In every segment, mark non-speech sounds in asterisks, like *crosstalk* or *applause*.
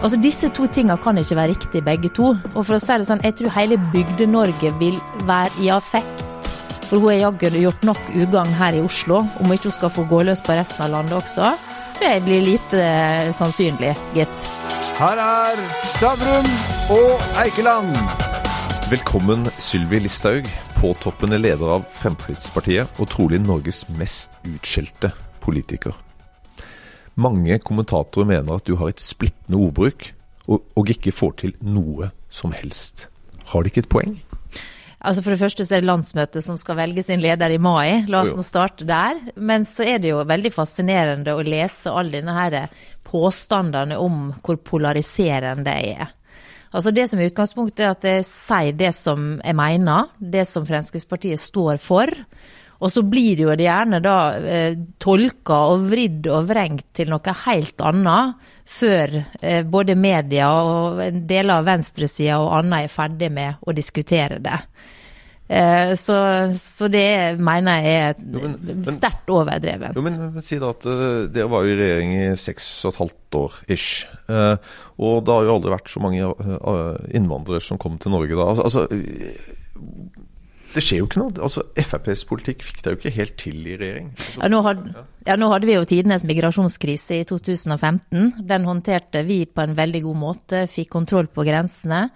Altså Disse to tingene kan ikke være riktig, begge to. Og for å si det sånn, jeg tror hele Bygde-Norge vil være i affekt. For hun har jaggu gjort nok ugagn her i Oslo. Om hun ikke skal få gå løs på resten av landet også, tror jeg blir lite eh, sannsynlig, gitt. Her er Stavrum og Eikeland. Velkommen, Sylvi Listhaug, påtroppende leder av Fremskrittspartiet og trolig Norges mest utskjelte politiker. Mange kommentatorer mener at du har et splittende ordbruk, og, og ikke får til noe som helst. Har de ikke et poeng? Altså For det første så er det landsmøtet som skal velge sin leder i mai. La oss nå starte der. Men så er det jo veldig fascinerende å lese alle denne her påstandene om hvor polariserende jeg er. Altså Det som er utgangspunktet, er at jeg sier det som jeg mener, det som Fremskrittspartiet står for. Og så blir det jo gjerne da eh, tolka og vridd og vrengt til noe helt annet før eh, både media og deler av venstresida og annet er ferdig med å diskutere det. Eh, så, så, det mener jeg er sterkt overdrevet. Jo, men Si da at uh, dere var jo i regjering i seks og et halvt år ish. Uh, og det har jo aldri vært så mange uh, innvandrere som kom til Norge da. Altså, altså det skjer jo ikke noe. Altså, FrPs politikk fikk det jo ikke helt til i regjering. Ja nå, hadde, ja, nå hadde vi jo tidenes migrasjonskrise i 2015. Den håndterte vi på en veldig god måte, fikk kontroll på grensene.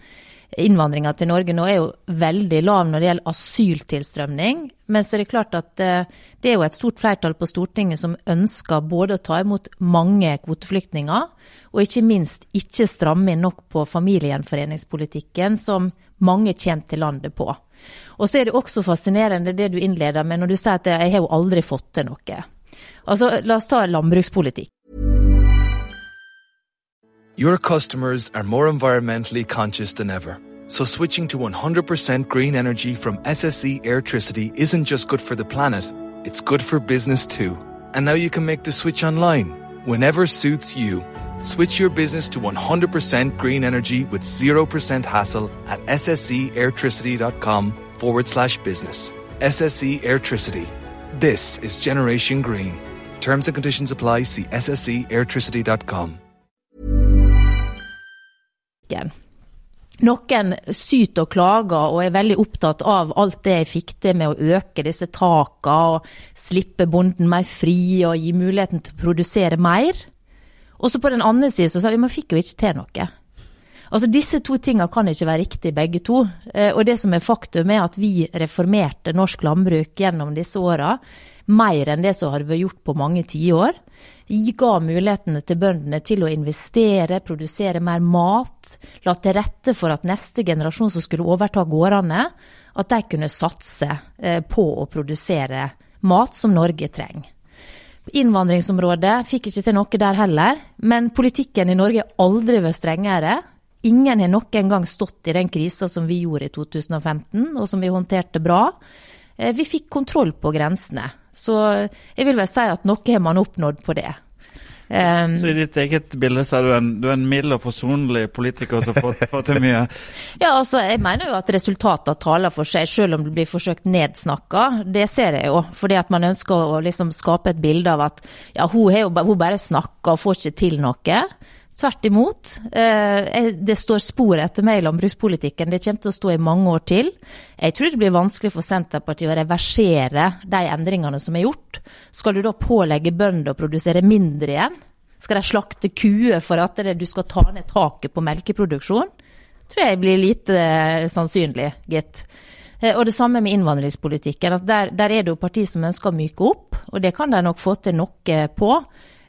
Innvandringa til Norge nå er jo veldig lav når det gjelder asyltilstrømning. Men så er det klart at eh, det er jo et stort flertall på Stortinget som ønsker både å ta imot mange kvoteflyktninger, og ikke minst ikke stramme inn nok på familiegjenforeningspolitikken, som mange kommer til landet på. Og så er det også fascinerende det du innleder med når du sier at jeg har jo aldri fått til noe. Altså, la oss ta landbrukspolitikk. Your customers are more environmentally conscious than ever. So switching to 100% green energy from SSE Airtricity isn't just good for the planet, it's good for business too. And now you can make the switch online, whenever suits you. Switch your business to 100% green energy with 0% hassle at ssceairtricity.com forward slash business. SSE Airtricity. This is Generation Green. Terms and conditions apply. See ssceairtricity.com. Noen syter og klager og er veldig opptatt av alt det jeg fikk til med å øke disse takene og slippe bonden mer fri og gi muligheten til å produsere mer. Og så på den andre siden så sa vi man fikk jo ikke til noe. Altså Disse to tingene kan ikke være riktig, begge to. Eh, og det som er faktum, er at vi reformerte norsk landbruk gjennom disse åra mer enn det som har vært gjort på mange tiår. Ga mulighetene til bøndene til å investere, produsere mer mat. La til rette for at neste generasjon som skulle overta gårdene, at de kunne satse eh, på å produsere mat som Norge trenger. Innvandringsområdet fikk ikke til noe der heller, men politikken i Norge har aldri vært strengere. Ingen har noen gang stått i den krisa som vi gjorde i 2015, og som vi håndterte bra. Eh, vi fikk kontroll på grensene. Så jeg vil vel si at noe har man oppnådd på det. Um, så i ditt eget bilde så er du en, du er en mild og forsonlig politiker som får, får til mye? *laughs* ja, altså jeg mener jo at resultatene taler for seg, selv om det blir forsøkt nedsnakka. Det ser jeg jo. Fordi at man ønsker å liksom skape et bilde av at ja, hun, jo, hun bare snakker og får ikke til noe. Tvert imot. Eh, det står spor etter meg i landbrukspolitikken. Det kommer til å stå i mange år til. Jeg tror det blir vanskelig for Senterpartiet å reversere de endringene som er gjort. Skal du da pålegge bønder å produsere mindre igjen? Skal de slakte kuer for at du skal ta ned taket på melkeproduksjon? Tror jeg blir lite eh, sannsynlig, gitt. Eh, og det samme med innvandringspolitikken. Der, der, er det jo partier som ønsker å myke opp, og det kan de nok få til noe på.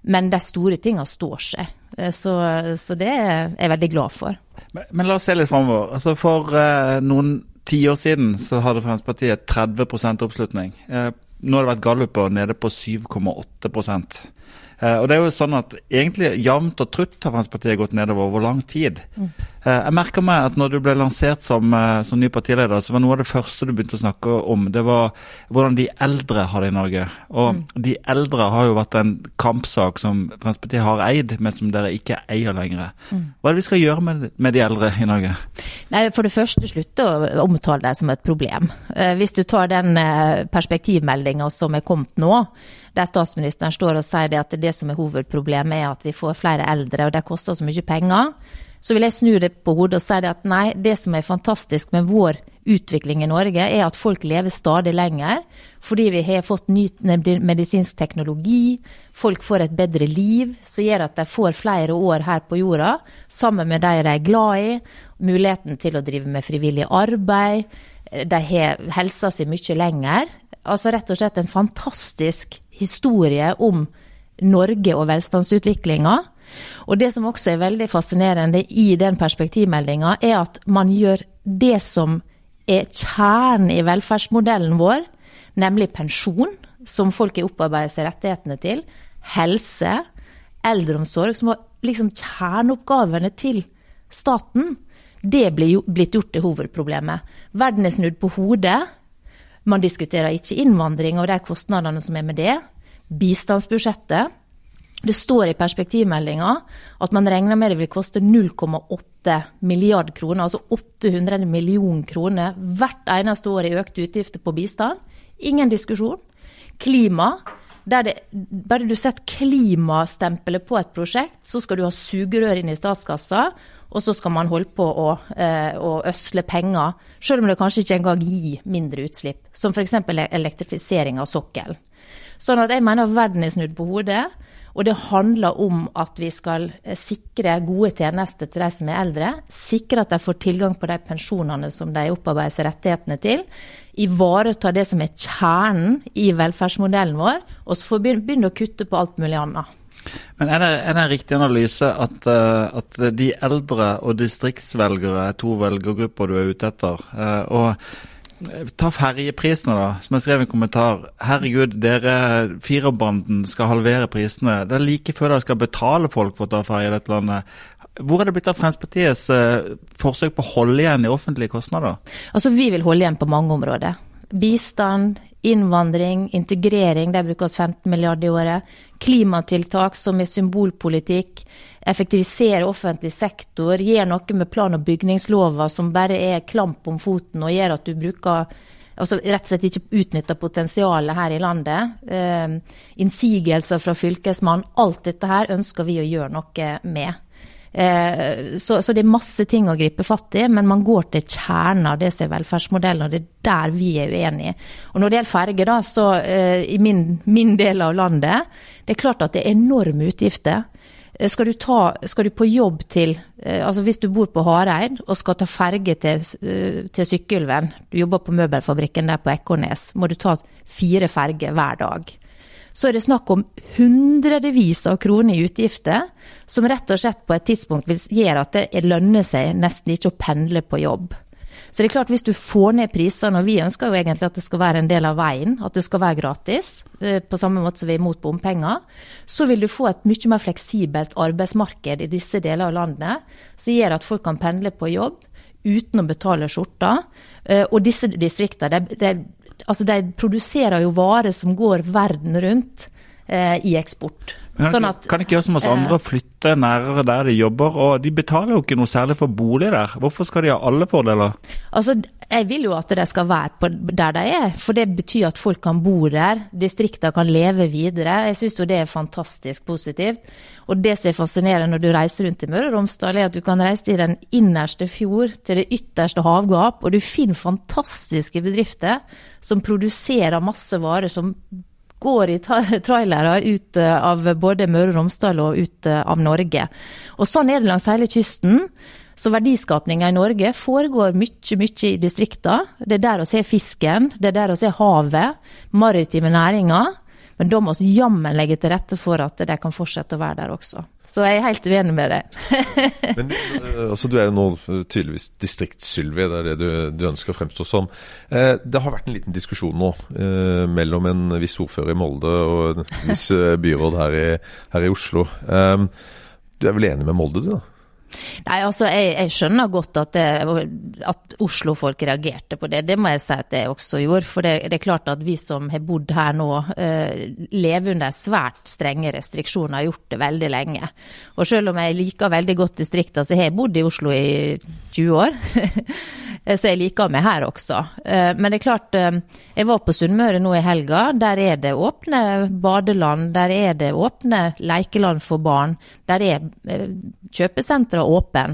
Men de store tingene står seg. Eh, så, så, det er jeg veldig glad for. Men, men la oss se litt framover. Altså for eh, noen tiår siden så hadde Fremskrittspartiet 30 oppslutning. Eh, nå har det vært galluper nede på 7,8 Uh, og det er jo sånn at egentlig jevnt og trutt har Fremskrittspartiet gått nedover over lang tid. Mm. Uh, jeg merker meg at når du ble lansert som, uh, som, ny partileder, så var noe av det første du begynte å snakke om, det var hvordan de eldre har det i Norge. Og mm. de eldre har jo vært en kampsak som Fremskrittspartiet har eid, men som dere ikke eier lenger. Mm. Hva er det vi skal gjøre med, med de eldre i Norge? Nei, For det første, slutt å omtale deg som et problem. Eh, hvis du tar den eh, perspektivmeldinga som er kommet nå, der statsministeren står og sier at det som er hovedproblemet er at vi får flere eldre, og det koster så mye penger, så vil jeg snu det på hodet og si at nei, det som er fantastisk med vår utvikling i Norge, er at folk lever stadig lenger. Fordi vi har fått ny medisinsk teknologi, folk får et bedre liv, som gjør at de får flere år her på jorda sammen med de de er glad i. Muligheten til å drive med frivillig arbeid. De har helsa si mye lenger. Altså rett og slett en fantastisk historie om Norge og velstandsutviklinga. Og det som også er veldig fascinerende i den perspektivmeldinga, er at man gjør det som er kjernen i velferdsmodellen vår, nemlig pensjon, som folk har opparbeidet seg rettighetene til, helse, eldreomsorg, som var liksom kjerneoppgavene til staten. Det blir blitt gjort til hovedproblemet. Verden er snudd på hodet. Man diskuterer ikke innvandring og de kostnadene som er med det. Bistandsbudsjettet det står i perspektivmeldinga at man regner med det vil koste 0,8 milliard kroner, altså 800 millioner kroner hvert eneste år i økte utgifter på bistand. Ingen diskusjon. Klima. Det, bare du setter klimastempelet på et prosjekt, så skal du ha sugerør inn i statskassa, og så skal man holde på å, eh, å øsle penger, selv om det kanskje ikke engang gir mindre utslipp, som f.eks. elektrifisering av sokkelen. Sånn at jeg mener verden er snudd på hodet. Og det handler om at vi skal eh, sikre gode tjenester til de som er eldre. Sikre at de får tilgang på de pensjonene som de opparbeider seg rettighetene til. Ivareta det som er kjernen i velferdsmodellen vår, og så får vi begynne å kutte på alt mulig annet. Men Er det, er det en riktig analyse at, uh, at, de eldre og distriktsvelgere er to velgergrupper du er ute etter? Uh, og Ta ferjeprisene, da. Som jeg skrev i en kommentar. Herregud, dere firerbanden skal halvere prisene. Det er like før dere skal betale folk for å ta ferje i dette landet. Hvor er det blitt av Fremskrittspartiets eh, forsøk på å holde igjen i offentlige kostnader? Altså, Vi vil holde igjen på mange områder. Bistand, innvandring, integrering, de bruker oss 15 milliarder i året. Klimatiltak som er symbolpolitikk effektivisere offentlig sektor, Gjør noe med plan- og bygningsloven som bare er klamp om foten og gjør at du bruker altså rett og slett ikke utnytter potensialet her i landet. Eh, innsigelser fra fylkesmann. Alt dette her ønsker vi å gjøre noe med. Eh, så, så, det er masse ting å gripe fatt i, men man går til kjernen av det som er velferdsmodellen, og det er der vi er uenige. Og Når det gjelder ferge, da, så eh, i min, min del av landet, det er klart at det er enorme utgifter. Eh, skal du, ta, skal du, på jobb til altså Hvis du bor på Hareid og skal ta ferge til, til Sykkylven, du jobber på møbelfabrikken der på Ekornes, må du ta fire ferger hver dag. Så er det snakk om hundrevis av kroner i utgifter, som rett og slett på et tidspunkt vil gjøre at det lønner seg nesten ikke å pendle på jobb. Så det er klart, hvis du får ned prisene, og vi ønsker jo egentlig at det skal være en del av veien, at det skal være gratis, eh, på samme måte som vi er imot bompenger, så vil du få et mye mer fleksibelt arbeidsmarked i disse deler av landet, som gjør at folk kan pendle på jobb uten å betale skjorta. Eh, og disse distriktene, de, de, altså de produserer jo varer som går verden rundt eh, i eksport. Sånn at, kan ikke gjøre som oss andre og flytte nærere der de jobber? Og de betaler jo ikke noe særlig for bolig der. Hvorfor skal de ha alle fordeler? Altså, Jeg vil jo at det skal være der de er, for det betyr at folk kan bo der. Distriktene kan leve videre. Jeg syns jo det er fantastisk positivt. Og det som er fascinerende når du reiser rundt i Møre og Romsdal, er at du kan reise til den innerste fjord, til det ytterste havgap, og du finner fantastiske bedrifter som produserer masse varer som går i trailere ut eh, av både Møre og Romsdal og ut eh, av Norge. Og Sånn er det langs hele kysten. Så verdiskapninga i Norge foregår mye, mye i distriktene. Det er der å se fisken, det er der å se havet, maritime næringer. Men da må vi jammen legge til rette for at de kan fortsette å være der også. Så jeg er helt uenig med deg. *laughs* Men eh, altså, Du er jo nå tydeligvis distrikts-Sylvi, det er det du, du, ønsker å fremstå som. Eh, det har vært en liten diskusjon nå eh, mellom en viss ordfører i Molde og en viss eh, byråd her i, her i Oslo. Eh, du er vel enig med Molde, du da? Nei, altså, jeg, jeg skjønner godt at, at Oslo-folk reagerte på det. Det må jeg si at jeg også gjorde. For det, det er klart at vi som har bodd her nå, uh, lever under svært strenge restriksjoner, har gjort det veldig lenge. Og selv om jeg liker veldig godt distriktene, så har jeg bodd i Oslo i 20 år. *laughs* så jeg liker meg her også. Uh, men det er klart, uh, jeg var på Sunnmøre nå i helga. Der er det åpne badeland, der er det åpne lekeland for barn. Der er kjøpesentre åpne.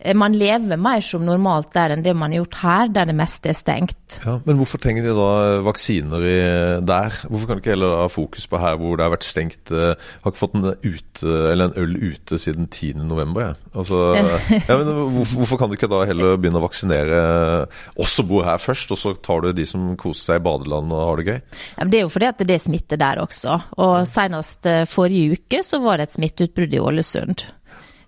Eh, man lever mer som normalt der enn det man har gjort her, der det meste er stengt. Ja, Men hvorfor trenger de da vaksiner i, der? Hvorfor kan de ikke heller ha fokus på her hvor det har vært stengt? Jeg eh, har ikke fått en, ute, en øl ute siden 10.11. Ja. Altså, *laughs* ja, hvorfor, hvorfor, kan du ikke da heller begynne å vaksinere oss som bor her først, og så tar du de som koser seg i badeland og har det gøy? Ja, det er jo fordi at det er smitte der også. Og senest eh, forrige uke så var det et smitteutbrudd i Ålesund.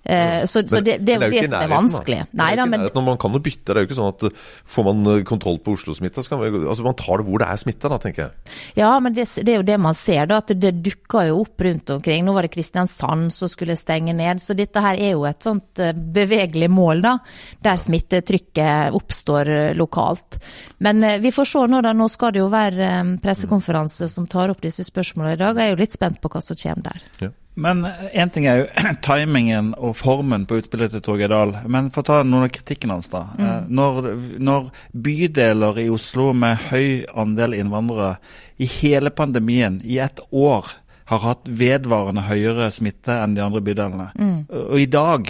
Uh, så, så det, det, er jo det, som er vanskelig. Nei, da, men, man kan jo bytte. Det er jo ikke sånn at eh, får man eh, kontroll på Oslo-smitta, altså man tar det hvor det er smitta, da, tenker jeg. Ja, men det, det, er jo det man ser, da. At det dukker jo opp rundt omkring. Nå var det Kristiansand som skulle stenge ned. Så dette her er jo et sånt bevegelig mål, da. Der smittetrykket oppstår lokalt. Men vi får se nå, da. Nå skal det jo være pressekonferanse som tar opp disse spørsmålene i dag. Jeg er jo litt spent på hva som kommer der. Ja. Men én ting er jo *clears throat* timingen og formen på utspillet til Torgeir Dahl. Men for å ta noen av kritikken hans, da. Mm. Eh, når, når, bydeler i Oslo med høy andel innvandrere i hele pandemien i ett år har hatt vedvarende høyere smitte enn de andre bydelene, mm. og i dag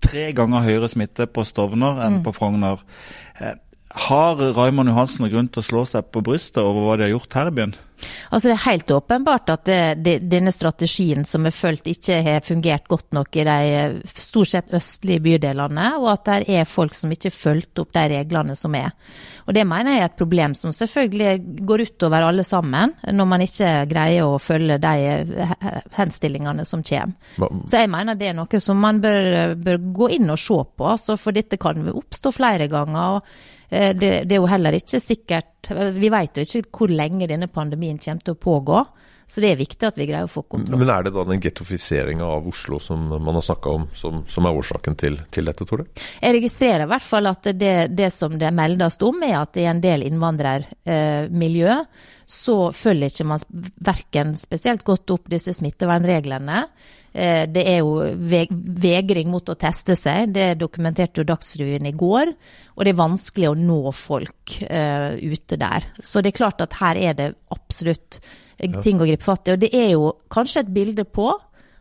tre ganger høyere smitte på Stovner enn mm. på Frogner. Eh, har Raymond Johansen grunn til å slå seg på brystet over hva de har gjort her i byen? Altså Det er helt åpenbart at det, det, denne strategien som er fulgt, ikke har fungert godt nok i de stort sett østlige bydelene, og at det er folk som ikke har fulgt opp de reglene som er. Og Det mener jeg er et problem som selvfølgelig går utover alle sammen, når man ikke greier å følge de henstillingene som kommer. Så jeg mener det er noe som man bør, bør gå inn og se på, altså, for dette kan oppstå flere ganger. og Eh, det, det, er jo heller ikke sikkert Vi vet jo ikke hvor lenge denne pandemien kommer til å pågå. Så det er viktig at vi greier å få kontroll. Men er det da den gettofiseringa av Oslo som man har snakka om, som, som, er årsaken til, til, dette, tror du? Jeg registrerer i hvert fall at det, det som det meldes om, er at i en del innvandrermiljø eh, så følger ikke man verken spesielt godt opp disse smittevernreglene. Eh, det er jo vegring mot å teste seg, det dokumenterte jo Dagsrevyen i går. Og det er vanskelig å nå folk uh, ute der. Så det er klart at her er det absolutt ja. ting å gripe fatt i. Og det er jo kanskje et bilde på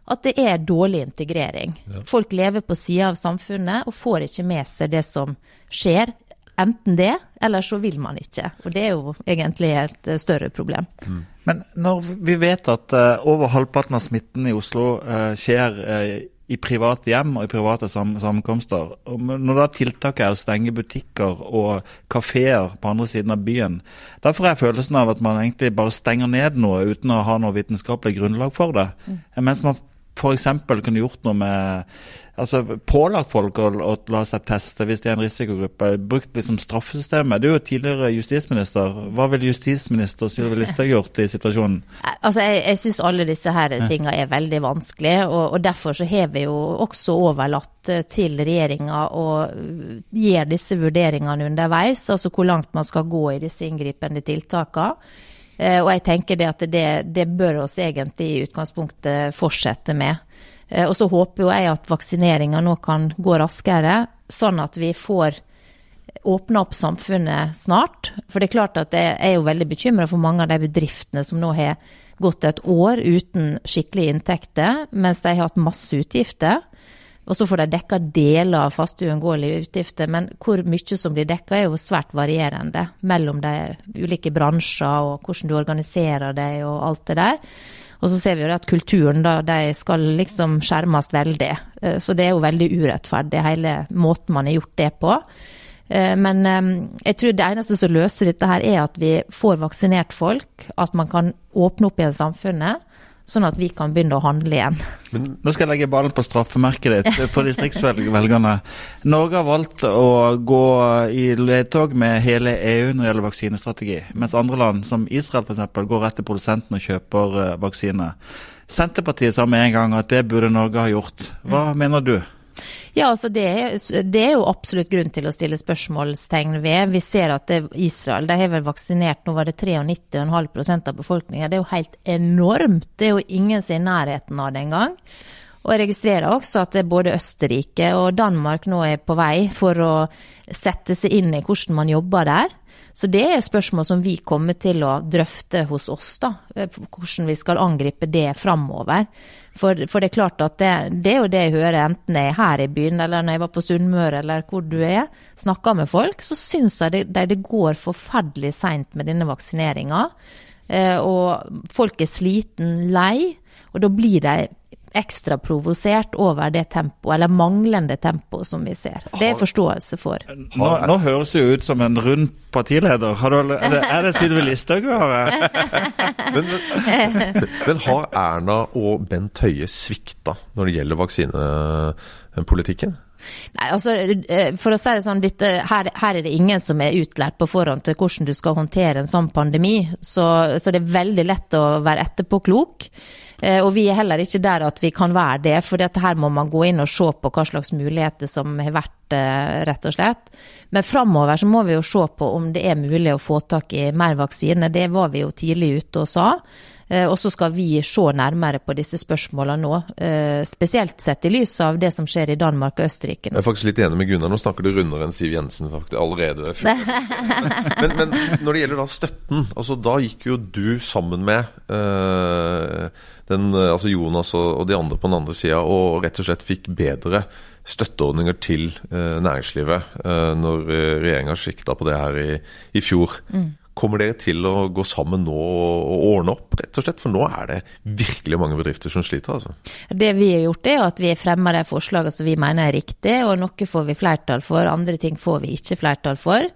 at det er dårlig integrering. Ja. Folk lever på sida av samfunnet og får ikke med seg det som skjer. Enten det, eller så vil man ikke. Og det er jo egentlig et eh, større problem. Mm. Men når vi vet at uh, over halvparten av smitten i Oslo uh, skjer uh, i private hjem og i private sam sammenkomster. Når da tiltaket er å stenge butikker og kafeer på andre siden av byen, da får jeg følelsen av at man egentlig bare stenger ned noe uten å ha noe vitenskapelig grunnlag for det. Mm. Mens man f.eks. kunne gjort noe med altså Pålagt folk å, å, la seg teste hvis de er en risikogruppe. Brukt liksom straffesystemet. Du er jo tidligere justisminister. Hva ville justisminister Sylvi *laughs* Listhaug gjort i situasjonen? Altså, Jeg, jeg syns alle disse her tingene er veldig vanskelige. Og, og derfor så har vi jo også overlatt eh, til regjeringa å gjøre disse vurderingene underveis. Altså hvor langt man skal gå i disse inngripende tiltakene. Eh, og jeg tenker det at det, det bør oss egentlig i utgangspunktet fortsette med. Eh, og så håper jo jeg at vaksineringa nå kan gå raskere, sånn at vi får åpna opp samfunnet snart. For det er klart at jeg er jo veldig bekymra for mange av de bedriftene som nå har gått et år uten skikkelige inntekter, mens de har hatt masse utgifter. Og så får de dekka deler av faste uunngåelige utgifter, men hvor mye som blir dekka er jo svært varierende mellom de ulike bransjer og hvordan du organiserer deg og alt det der. Og så ser vi jo at kulturen da, de skal liksom skjermes veldig. Eh, så det er jo veldig urettferdig, hele måten man har gjort det på. Eh, men eh, jeg tror det eneste som løser dette her, er at vi får vaksinert folk. At man kan åpne opp igjen samfunnet sånn at vi kan begynne å handle igjen. Men nå skal jeg legge ballen på straffemerket ditt på distriktsvelgerne. Norge har valgt å gå i ledtog med hele EU når det gjelder vaksinestrategi, mens andre land, som Israel f.eks., går rett til produsenten og kjøper vaksiner. vaksine. Senterpartiet sa med en gang at det burde Norge ha gjort. Hva mm. mener du? Ja, altså det, det er jo absolutt grunn til å stille spørsmålstegn ved. Vi ser at det, Israel de har vel vaksinert nå var det 93,5% av befolkningen. Det er jo helt enormt. Det er jo ingen som er i nærheten av det engang. Og jeg registrerer også at både Østerrike og Danmark nå er på vei for å sette seg inn i hvordan man jobber der. Så det er spørsmål som vi kommer til å drøfte hos oss, da. Hvordan vi skal angripe det framover. For, for, det er klart at det, det, er jo det jeg hører, enten jeg er her i byen eller når jeg var på Sunnmøre eller hvor du er, snakker med folk, så syns jeg det, det går forferdelig seint med denne vaksineringa. Eh, og folk er sliten, lei, og da blir de ekstra provosert over det tempoet, eller manglende tempo, som vi ser. Det er forståelse for. Nå, nå høres du ut som en rund partileder. Du, er det, er det Sylvi Listhaug vi har? men, *laughs* men, men har Erna og Bent Høie svikta når det gjelder vaksinepolitikken? Nei, altså, eh, for å si det sånn, dette, her, her, er det ingen som er utlært på forhånd til hvordan du skal håndtere en sånn pandemi. Så, så det er veldig lett å være etterpåklok. Eh, og vi er heller ikke der at vi kan være det, for her må man gå inn og se på hva slags muligheter som har vært, eh, rett og slett. Men framover så må vi jo se på om det er mulig å få tak i mer vaksine. Det var vi jo tidlig ute og sa. Eh, og så skal vi se nærmere på disse spørsmålene nå, spesielt sett i lys av det som skjer i Danmark og Østerrike. Jeg er faktisk litt enig med Gunnar, nå snakker du rundere enn Siv Jensen faktisk allerede. *laughs* men, men, når det gjelder da støtten, altså da gikk jo du sammen med øh, den, eh, altså Jonas og, de andre på den andre sida og rett og slett fikk bedre støtteordninger til eh, næringslivet eh, når eh, regjeringa svikta på det her i, i fjor. Mm. Kommer dere til å gå sammen nå og ordne opp, rett og slett? For nå er det virkelig mange bedrifter som sliter, altså. Det vi har gjort, er at vi fremmer de forslagene som vi mener er riktige, og noe får vi flertall for, andre ting får vi ikke flertall for.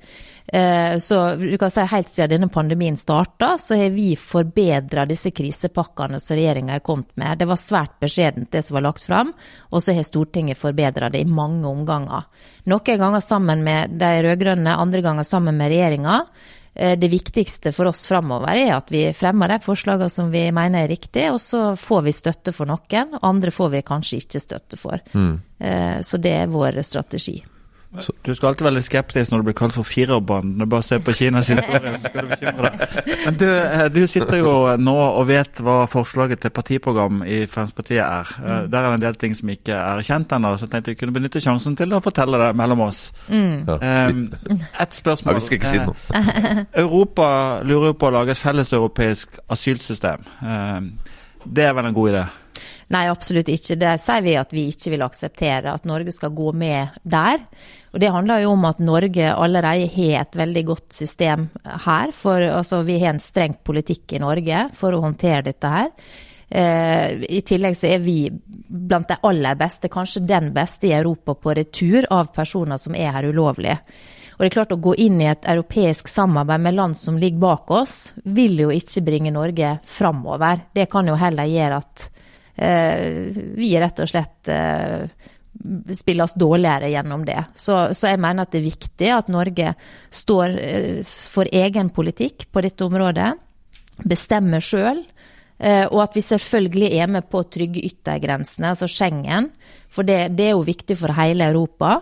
Eh, så du kan si helt siden denne pandemien starta, så har vi forbedra disse krisepakkene som regjeringa har kommet med. Det var svært beskjedent det som var lagt fram, og så har Stortinget forbedra det i mange omganger. Noen ganger sammen med de rød-grønne, andre ganger sammen med regjeringa. Eh, det viktigste for oss framover er at vi fremmer de forslagene som vi mener er riktige, og så får vi støtte for noen, andre får vi kanskje ikke støtte for. Mm. Eh, så det er vår strategi. Så. Du skal alltid være litt skeptisk når du blir kalt for firerbanden. Bare se på Kinas historie, så skal du bekymre deg. Men du, eh, du, sitter jo nå og vet hva forslaget til partiprogram i Fremskrittspartiet er. Eh, mm. Der er det en del ting som ikke er kjent ennå, så jeg tenkte vi kunne benytte sjansen til å fortelle det mellom oss. Mm. Um, *laughs* et spørsmål. Ja, vi skal ikke si noe. Europa lurer jo på å lage et felleseuropeisk asylsystem. Um, det er vel en god idé? Nei, absolutt ikke. Det sier vi at vi ikke vil akseptere, at Norge skal gå med der. Og Det handler jo om at Norge allerede har et veldig godt system her. For altså, vi har en streng politikk i Norge for å håndtere dette her. Eh, I tillegg så er vi blant de aller beste, kanskje den beste i Europa på retur av personer som er her ulovlig. Og det er klart Å gå inn i et europeisk samarbeid med land som ligger bak oss, vil jo ikke bringe Norge framover. Det kan jo heller gjøre at Eh, vi rett og slett eh, spiller oss dårligere gjennom det. Så, så, jeg mener at det er viktig at Norge står eh, for egen politikk på dette området. Bestemmer sjøl. Og at vi selvfølgelig er med på å trygge yttergrensene, altså Schengen. For det, det er jo viktig for hele Europa.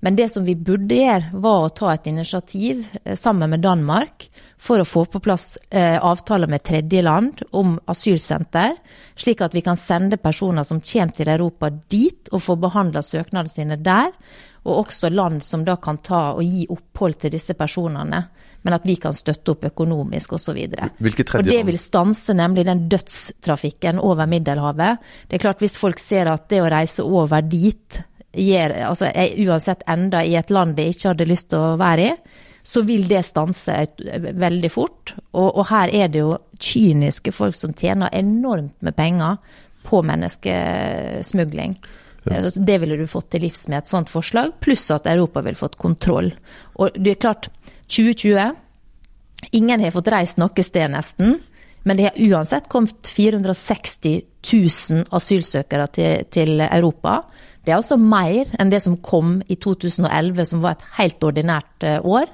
Men det som vi burde gjøre, var å ta et initiativ eh, sammen med Danmark for å få på plass eh, avtaler med tredjeland om asylsenter, slik at vi kan sende personer som kommer til Europa dit og få behandla søknadene sine der. Og også land som da kan ta og gi opphold til disse personene, men at vi kan støtte opp økonomisk osv. Det vil stanse nemlig den dødstrafikken over Middelhavet. Det er klart Hvis folk ser at det å reise over dit gir, altså, uansett enda i et land de ikke hadde lyst til å være i, så vil det stanse veldig fort. Og, og, her er det jo kyniske folk som tjener enormt med penger på menneskesmugling. Eh, det ville du fått til livs med et sånt forslag, pluss at Europa ville fått kontroll. Og det er klart, 2020 Ingen har fått reist noe sted, nesten. Men det har uansett kommet 460 000 asylsøkere til, til Europa. Det er altså mer enn det som kom i 2011, som var et helt ordinært eh, år.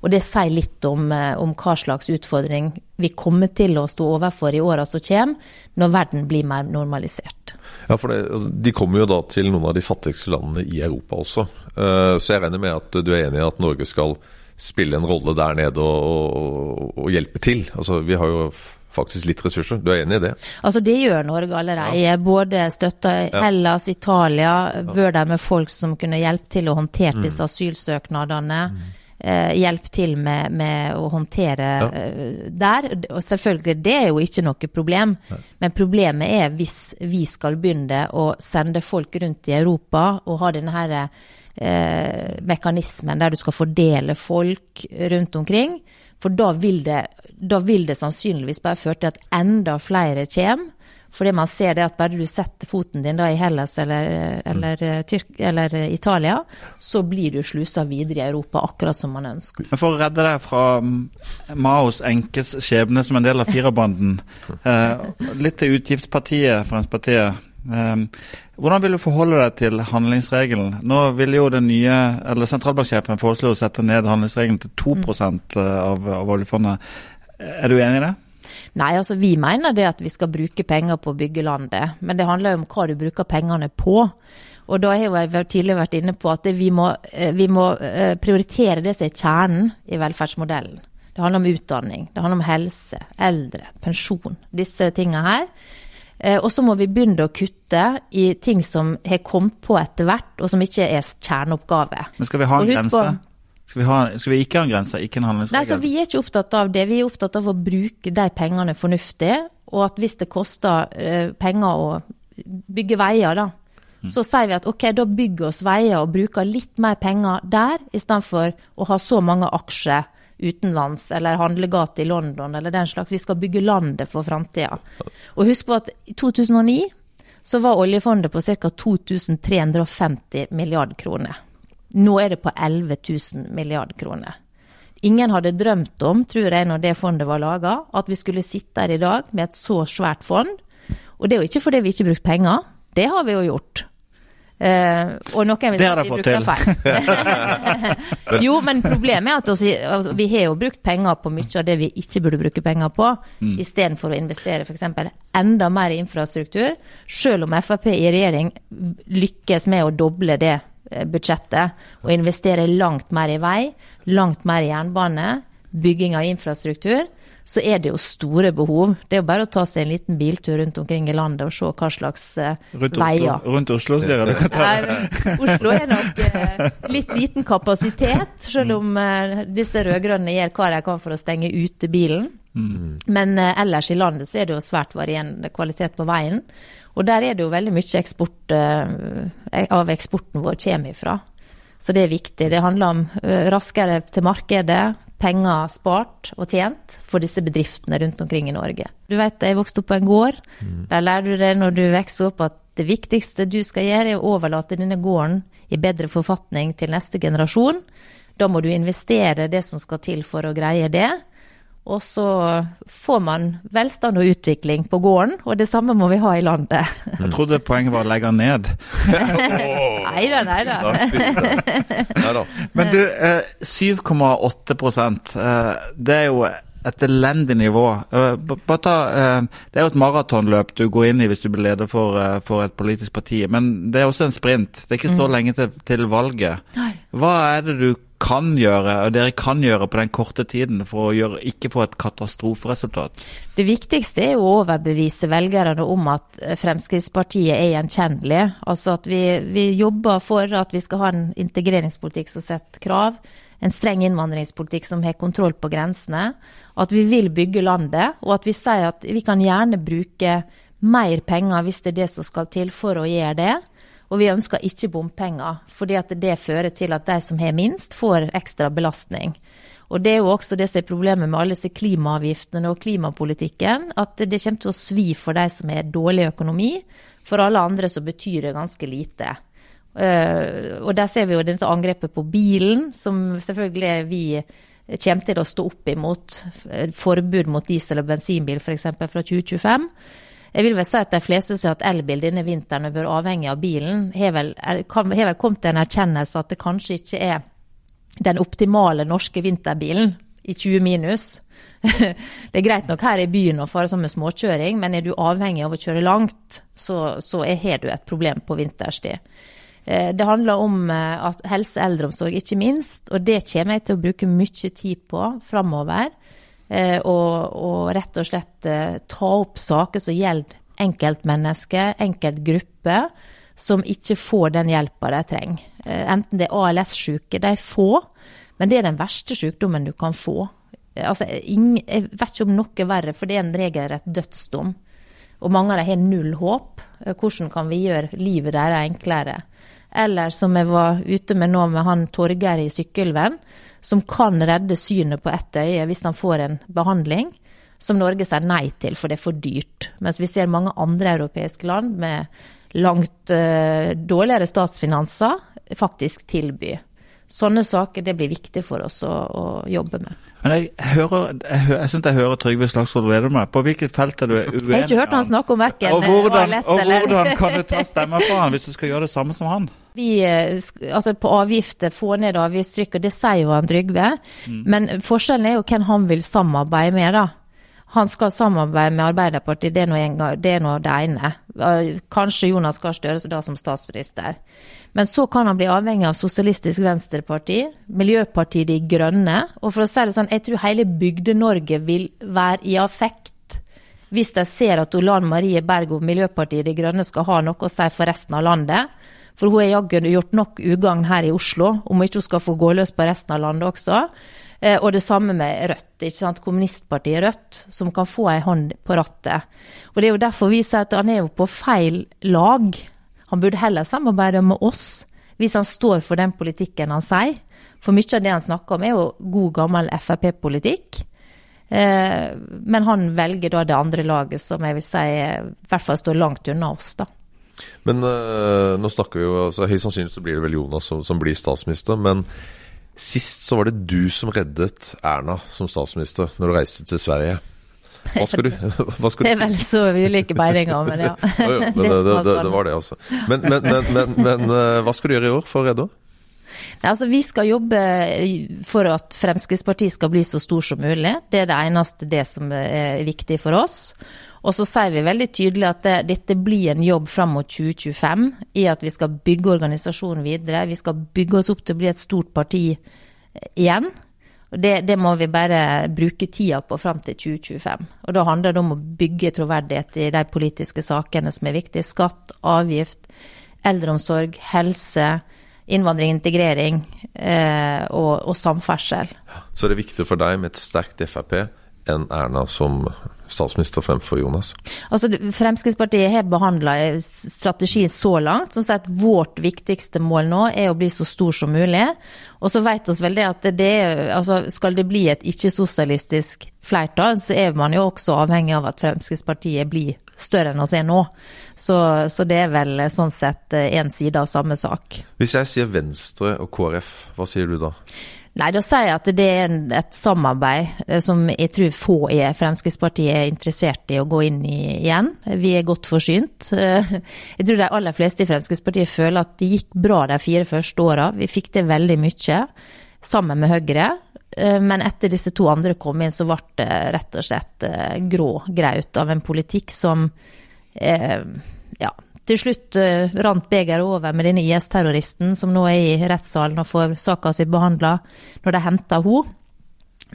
Og det sier litt om, eh, om hva slags utfordring vi kommer til å stå overfor i åra som kommer, når verden blir mer normalisert. Ja, for det, altså, De kommer jo da til noen av de fattigste landene i Europa også. Uh, så jeg regner med at du er enig i at Norge skal spille en rolle der nede og, og, og hjelpe til. Altså, Vi har jo faktisk litt ressurser. Du er enig i det? Altså Det gjør Norge allerede. Ja. Både støtta Hellas, Italia, ja. vært der med folk som kunne hjelpe til å håndtere mm. disse asylsøknadene. Mm. Eh, hjelp til med, med å håndtere ja. eh, der. Og selvfølgelig, det er jo ikke noe problem. Nei. Men problemet er hvis vi skal begynne å sende folk rundt i Europa og ha denne her, eh, mekanismen der du skal fordele folk rundt omkring. For da vil det, da vil det sannsynligvis bare føre til at enda flere kommer. Fordi man ser det at bare du setter foten din da i Hellas eller, eller, mm. Tyrk, eller Italia, så blir du slusa videre i Europa akkurat som man ønsker. Men For å redde deg fra Maos enkes skjebne som en del av firerbanden, *laughs* eh, litt til utgiftspartiet, Fremskrittspartiet. Eh, hvordan vil du forholde deg til handlingsregelen? Nå vil jo den nye, eller Sentralbanksjefen foreslå å sette ned handlingsregelen til 2 mm. av, av oljefondet. Er du enig i det? Nei, altså vi mener det at vi skal bruke penger på å bygge landet. Men det handler jo om hva du bruker pengene på. Og da har jeg tidligere vært inne på at vi må, eh, vi må eh, prioritere det som er kjernen i velferdsmodellen. Det handler om utdanning, det handler om helse, eldre, pensjon. Disse tingene her. Eh, og så må vi begynne å kutte i ting som har kommet på etter hvert, og som ikke er kjerneoppgave. Men skal vi ha en grense? Skal vi, ha, skal vi, ikke ha en grense, ikke en handlingsregel? Nei, så Vi er ikke opptatt av det. Vi er opptatt av å bruke de pengene fornuftig. Og at hvis det koster uh, penger å bygge veier, da, mm. så sier vi at ok, da bygger oss veier og bruker litt mer penger der, istedenfor å ha så mange aksjer utenlands eller handlegate i London eller den slags. Vi skal bygge landet for framtida. Og husk på at i 2009 så var oljefondet på ca. 2350 milliarder kroner. Nå er det på 11 000 milliarder kroner. Ingen hadde drømt om, tror jeg, når det fondet var laga, at vi skulle sitte her i dag med et så svært fond. Og det er jo ikke fordi vi ikke brukte penger, det har vi jo gjort. Uh, og noen vil si at vi bruker feil. *laughs* jo, men problemet er at også, altså, vi har jo brukt penger på mye av det vi ikke burde bruke penger på, mm. istedenfor å investere f.eks. enda mer i infrastruktur. Selv om Frp i regjering lykkes med å doble det budsjettet og investere langt mer i vei, langt mer i jernbane, bygging av infrastruktur, så er det jo store behov. Det er jo bare å ta seg en liten biltur rundt omkring i landet og se hva slags uh, rundt veier. Oslo, rundt Oslo, sier du? Oslo er nok uh, litt liten kapasitet, selv om uh, disse rød-grønne gjør hva de kan for å stenge ute bilen. Mm. Men ellers i landet så er det jo svært varierende kvalitet på veien. Og der er det jo veldig mye eksport, eh, av eksporten vår kommer ifra. Så det er viktig. Det handler om eh, raskere til markedet, penger spart og tjent for disse bedriftene rundt omkring i Norge. Du vet, jeg vokste opp på en gård. Mm. Der lærer du det når du vokser opp at det viktigste du skal gjøre, er å overlate denne gården i bedre forfatning til neste generasjon. Da må du investere det som skal til for å greie det. Og så får man velstand og utvikling på gården, og det samme må vi ha i landet. Jeg trodde poenget var å legge den ned. *laughs* nei da, nei da. Men du, 7,8 eh, eh, det er jo et elendig nivå. Eh, bare ta, Det er jo et maratonløp du går inn i hvis du blir leder for, for, et politisk parti, men det er også en sprint. Det er ikke så mm. lenge til, til valget. Hva er det du kan gjøre, og dere kan gjøre på den korte tiden for å gjøre, ikke få et katastroferesultat? Det viktigste er å overbevise velgerne om at Fremskrittspartiet er gjenkjennelig. Altså at vi, vi, jobber for at vi skal ha en integreringspolitikk som setter krav. En streng innvandringspolitikk som har kontroll på grensene. At vi vil bygge landet, og at vi sier at vi kan gjerne bruke mer penger hvis det er det som skal til for å gjøre det. Og vi ønsker ikke bompenger, fordi at det fører til at de som har minst, får ekstra belastning. Og Det er jo også det som er problemet med alle disse klimaavgiftene og klimapolitikken, at det kommer til å svi for de som har dårlig økonomi. For alle andre så betyr det ganske lite. Uh, og der ser vi jo dette angrepet på bilen, som selvfølgelig vi kommer til å stå opp imot. Forbud mot diesel- og bensinbil f.eks. fra 2025. Jeg vil vel si at de fleste som har hatt elbil denne vinteren og vært avhengig av bilen, har vel, vel kommet til en erkjennelse at det kanskje ikke er den optimale norske vinterbilen i 20 minus. *laughs* det er greit nok her i byen å fare som med småkjøring, men er du avhengig av å kjøre langt, så, så har du et problem på vinterstid. Eh, det handler om eh, helse, eldreomsorg, ikke minst, og det kommer jeg til å bruke mye tid på framover. Eh, og, og, rett og slett ta opp saker som gjelder enkeltmennesker, enkeltgrupper, som ikke får den hjelpa de trenger. Enten det er ALS-syke, de er få, men det er den verste sykdommen du kan få. Altså, ingen, jeg vet ikke om noe verre, for det er en regelrett dødsdom. Og mange av dem har null håp. Hvordan kan vi gjøre livet deres enklere? Eller som jeg var ute med nå med han Torgeir i Sykkylven, som kan redde synet på ett øye hvis han får en behandling, som Norge sier nei til, for det er for dyrt. Mens vi ser mange andre europeiske land med langt uh, dårligere statsfinanser faktisk tilby. Sånne saker det blir viktig for oss å, å jobbe med. Men jeg, hører, jeg, hører, jeg synes jeg hører Trygve Slagsvold Vedum På hvilket felt er du uenig? Jeg har ikke hørt han snakke om verken og hvordan, Og hvordan kan du ta stemmer på han hvis du skal gjøre det samme som han? Vi, eh, altså På avgifter, få ned avgiftstrykket, det sier jo han Trygve. Mm. Men forskjellen er jo hvem han vil samarbeide med, da. Han skal samarbeide med Arbeiderpartiet, det er nå det, det ene. Kanskje Jonas Gahr Støre da som statsminister. Men så kan han bli avhengig av Sosialistisk Venstreparti, Miljøpartiet De Grønne. Og for å si det sånn, jeg tror hele Bygde-Norge vil være i affekt hvis de ser at Olan Marie Berg og Miljøpartiet De Grønne skal ha noe å si for resten av landet. For hun har jaggu gjort nok ugagn her i Oslo, om ikke hun skal få gå løs på resten av landet også. Eh, og det samme med Rødt, ikke sant? kommunistpartiet Rødt, som kan få ei hånd på rattet. Og Det er jo derfor vi sier at han er jo på feil lag. Han burde heller samarbeide med oss, hvis han står for den politikken han sier. For mye av det han snakker om, er jo god, gammel Frp-politikk. Eh, men han velger da det andre laget, som jeg vil si i hvert fall står langt unna oss, da. Men uh, nå snakker vi jo altså, Høyst sannsynlig så blir det vel Jonas som, som, blir statsminister. Men sist så var det du som reddet Erna som statsminister når du reiste til Sverige. Hva skal du, *laughs* hva skal du? Det er vel så ulike beininger, men ja. *laughs* ja, ja men det, det, det, var det, altså. Men, men, men, men, eh, hva skal du gjøre i år for å redde henne? Altså, vi skal jobbe for at Fremskrittspartiet skal bli så stor som mulig. Det er det eneste det som er viktig for oss. Og så sier vi veldig tydelig at det, dette blir en jobb fram mot 2025 i at vi skal bygge organisasjonen videre. Vi skal bygge oss opp til å bli et stort parti igjen. Det, det, må vi bare bruke tida på fram til 2025. Og Da handler det om å bygge troverdighet i de politiske sakene som er viktige. Skatt, avgift, eldreomsorg, helse, innvandring, integrering eh, og, og samferdsel. Så det er viktig for deg med et sterkt Frp enn Erna som statsminister fremfor Jonas? Altså, Fremskrittspartiet har behandla strategien så langt. som sier at Vårt viktigste mål nå er å bli så stor som mulig. Og så vet vi vel det at det, altså, skal det bli et ikke-sosialistisk flertall, så er man jo også avhengig av at Fremskrittspartiet blir større enn oss er nå. Så, så det er vel sånn sett én side av samme sak. Hvis jeg sier Venstre og KrF, hva sier du da? Nei, da sier jeg at det er et samarbeid eh, som jeg tror få i Fremskrittspartiet er interessert i å gå inn i igjen. Vi er godt forsynt. Eh, *laughs* jeg tror de aller fleste i Fremskrittspartiet føler at det gikk bra de fire første åra. Vi fikk til veldig mye sammen med Høyre. Eh, men etter disse to andre kom inn, så ble det rett og slett grå graut av en politikk som ja, til slutt uh, rant begeret over med denne IS-terroristen som nå er i rettssalen og får saka si behandla når de henta henne.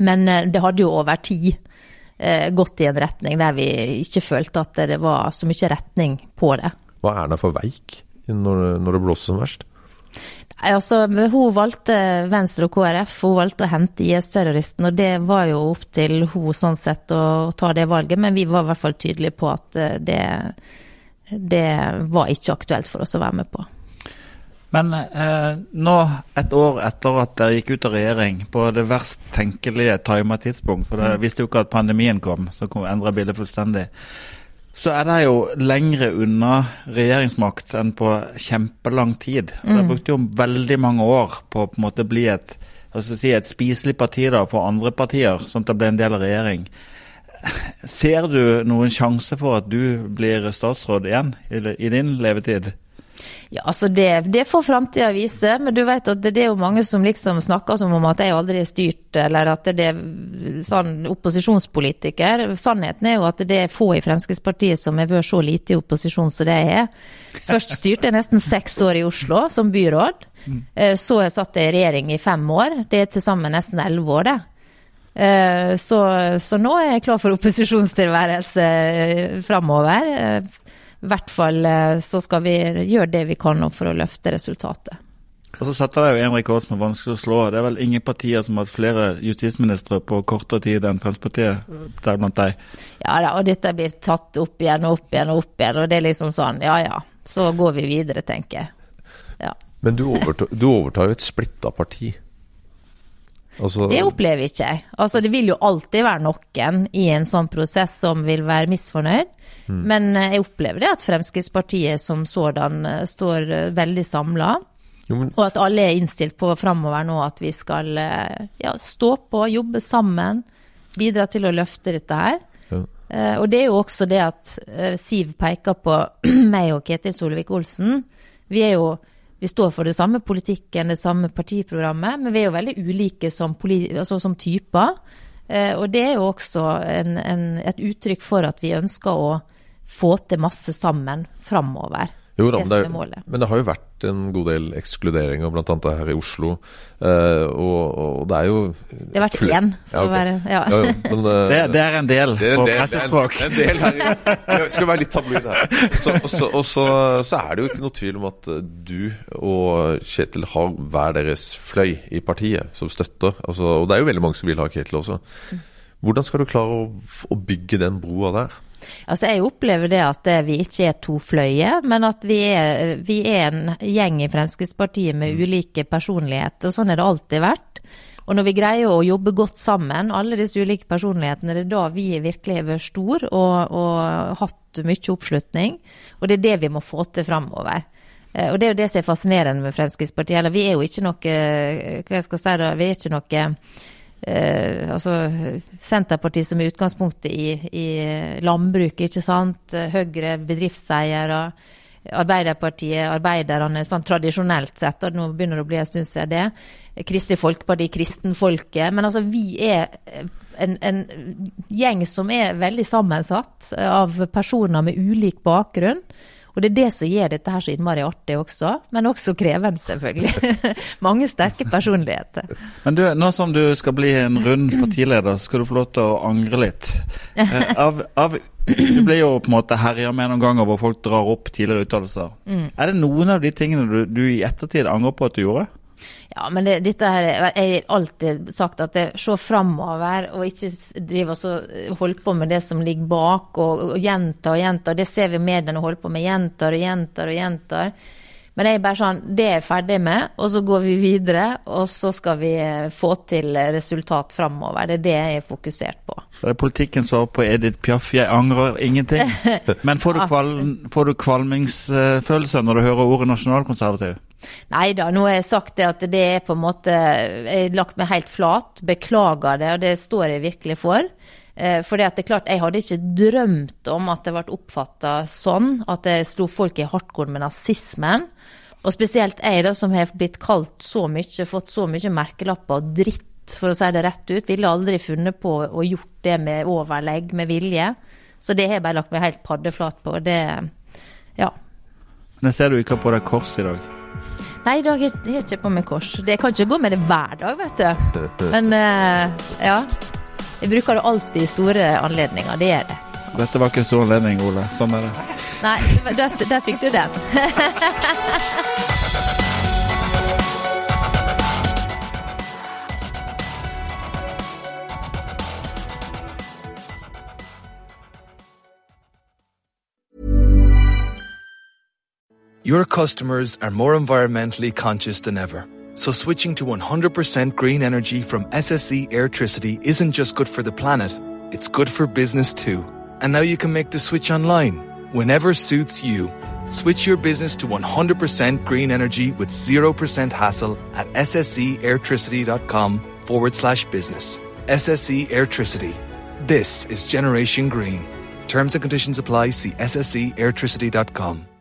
Men uh, det hadde jo over tid uh, gått i en retning der vi ikke følte at det var så mye retning på det. Hva er det for veik når, når det blåser som verst? Altså, hun valgte Venstre og KrF, hun valgte å hente IS-terroristen. og Det var jo opp til hun sånn sett å ta det valget, men vi var i hvert fall tydelige på at det det var ikke aktuelt for oss å være med på. Men eh, nå, et år etter at dere gikk ut av regjering, på det verst tenkelige tima tidspunkt, for dere mm. visste jo ikke at pandemien kom, som endra bildet fullstendig, så er det jo lengre unna regjeringsmakt enn på kjempelang tid. Mm. Dere brukte jo veldig mange år på å på en måte bli et, si, et spiselig parti da, på andre partier, sånn at det ble en del av regjering. Ser du noen sjanse for at du blir statsråd igjen i, din levetid? Ja, altså det, det får framtida vise, men du vet at det, det, er jo mange som liksom snakker som om at jeg aldri er styrt, eller at det er sånn opposisjonspolitiker. Sannheten er jo at det er få i Fremskrittspartiet som har vært så lite i opposisjon som det jeg er. Først styrte jeg nesten seks år i Oslo som byråd. Eh, så jeg satt jeg i regjering i fem år. Det er til sammen nesten elleve år, det. Eh, så, så, nå er jeg klar for opposisjonstilværelse eh, framover. I hvert fall eh, så skal vi gjøre det vi kan for å løfte resultatet. Og så setter de jo en rekord som er vanskelig å slå. Det er vel ingen partier som har hatt flere justisministre på kortere tid enn Fremskrittspartiet, deriblant deg. Ja da, og dette blir tatt opp igjen og opp igjen og opp igjen, og det er liksom sånn, ja ja. Så går vi videre, tenker jeg. Ja. Men du overtar, du overtar jo et splitta parti. Altså, det opplever ikke jeg. Altså, det vil jo alltid være noen i en sånn prosess som vil være misfornøyd. Mm. Men eh, jeg opplever det at Fremskrittspartiet som sådan eh, står eh, veldig samla. Og at alle er innstilt på framover nå at vi skal ja, stå på, jobbe sammen. Bidra til å løfte dette her. Ja. Uh, og det er jo også det at uh, Siv peker på *clears throat* meg og Ketil Solvik-Olsen. Vi er jo vi står for det samme politikken, det samme partiprogrammet, men vi er jo veldig ulike som, altså som typer. Eh, og det er jo også en, en, et uttrykk for at vi ønsker å få til masse sammen framover. Jo da, det men, det, men det har jo vært en god del ekskluderinger, bl.a. her i Oslo. Uh, og, og, det er jo Det har vært én, for ja, okay. å være ja. ja, ja men, uh, *laughs* det, det, er en del det, på pressespråk. En, en, del her. Skal være litt tabloid her. Så, og, så, og så, så, er det jo ikke noe tvil om at eh, du og Kjetil har hver deres fløy i partiet som støtter. Altså, og det er jo veldig mange som vil ha Kjetil også. Mm. Hvordan skal du klare å, å bygge den broa der? Altså Jeg opplever det at vi ikke er to fløyer, men at vi er, vi er en gjeng i Fremskrittspartiet med ulike personligheter. og Sånn har det alltid vært. Og når vi greier å jobbe godt sammen, alle disse ulike personlighetene, det er da vi virkelig har vært store og, og hatt mye oppslutning. Og det er det vi må få til framover. Eh, og det er jo det som er fascinerende med Fremskrittspartiet. Eller vi er jo ikke noe Hva jeg skal si da, vi er ikke noe eh, altså Senterpartiet som er utgangspunktet i, i landbruket, ikke sant. Høyre bedriftseiere. Arbeiderpartiet, arbeiderne sånn tradisjonelt sett, og nå begynner det å bli en stund siden det. Kristelig Folkeparti, Kristenfolket. Men altså, vi er en, en, gjeng som er veldig sammensatt av personer med ulik bakgrunn. Og det er det som gjør dette her så innmari artig også, men også krevende, selvfølgelig. *laughs* Mange sterke personligheter. Men du, nå som du skal bli en rund partileder, skal du få lov til å angre litt. *laughs* Eh, av, av, du blir jo på en måte herja med noen ganger hvor folk drar opp tidligere uttalelser. Mm. Er det noen av de tingene du, du i ettertid angrer på at du gjorde? Ja, men det, dette her Jeg har alltid sagt at det, se framover, og ikke drive og holde på med det som ligger bak, og, og gjenta og gjenta. Det ser vi mediene holder på med. Gjentar og gjentar og gjentar. Men jeg er bare sånn, det er jeg ferdig med, og så går vi videre. Og så skal vi eh, få til resultat framover. Det er det jeg er fokusert på. Så er politikken svar på Edith Piaf, jeg angrer ingenting. *laughs* Men får du, kval, får du kvalmingsfølelse når du hører ordet nasjonalkonservativ? Nei da, nå har jeg sagt det at det er på en måte Jeg har lagt meg helt flat. Beklager det, og det står jeg virkelig for. Fordi for det er klart, jeg hadde ikke drømt om at det ble oppfatta sånn, at jeg slo folk i hardcore med nazismen. Og spesielt jeg, da, som har blitt kalt så mye, fått så mye merkelapper og dritt, for å si det rett ut, ville aldri funnet på å gjort det med overlegg, med vilje. Så det har jeg bare lagt meg helt paddeflat på. Det Ja. Men jeg ser du ikke har på deg kors i dag. Nei, i dag har jeg ikke på meg kors. Jeg kan ikke gå med det hver dag, vet du. Men uh, ja. Jeg bruker det alltid i store anledninger. Det gjør jeg. Dette var ikke en stor anledning, Ole. Sånn er det. Nei, der, der fikk du den. Your customers are more environmentally conscious than ever. So switching to 100% green energy from SSE Airtricity isn't just good for the planet, it's good for business too. And now you can make the switch online, whenever suits you. Switch your business to 100% green energy with 0% hassle at ssceairtricity.com forward slash business. SSE Airtricity. This is Generation Green. Terms and conditions apply. See ssceairtricity.com.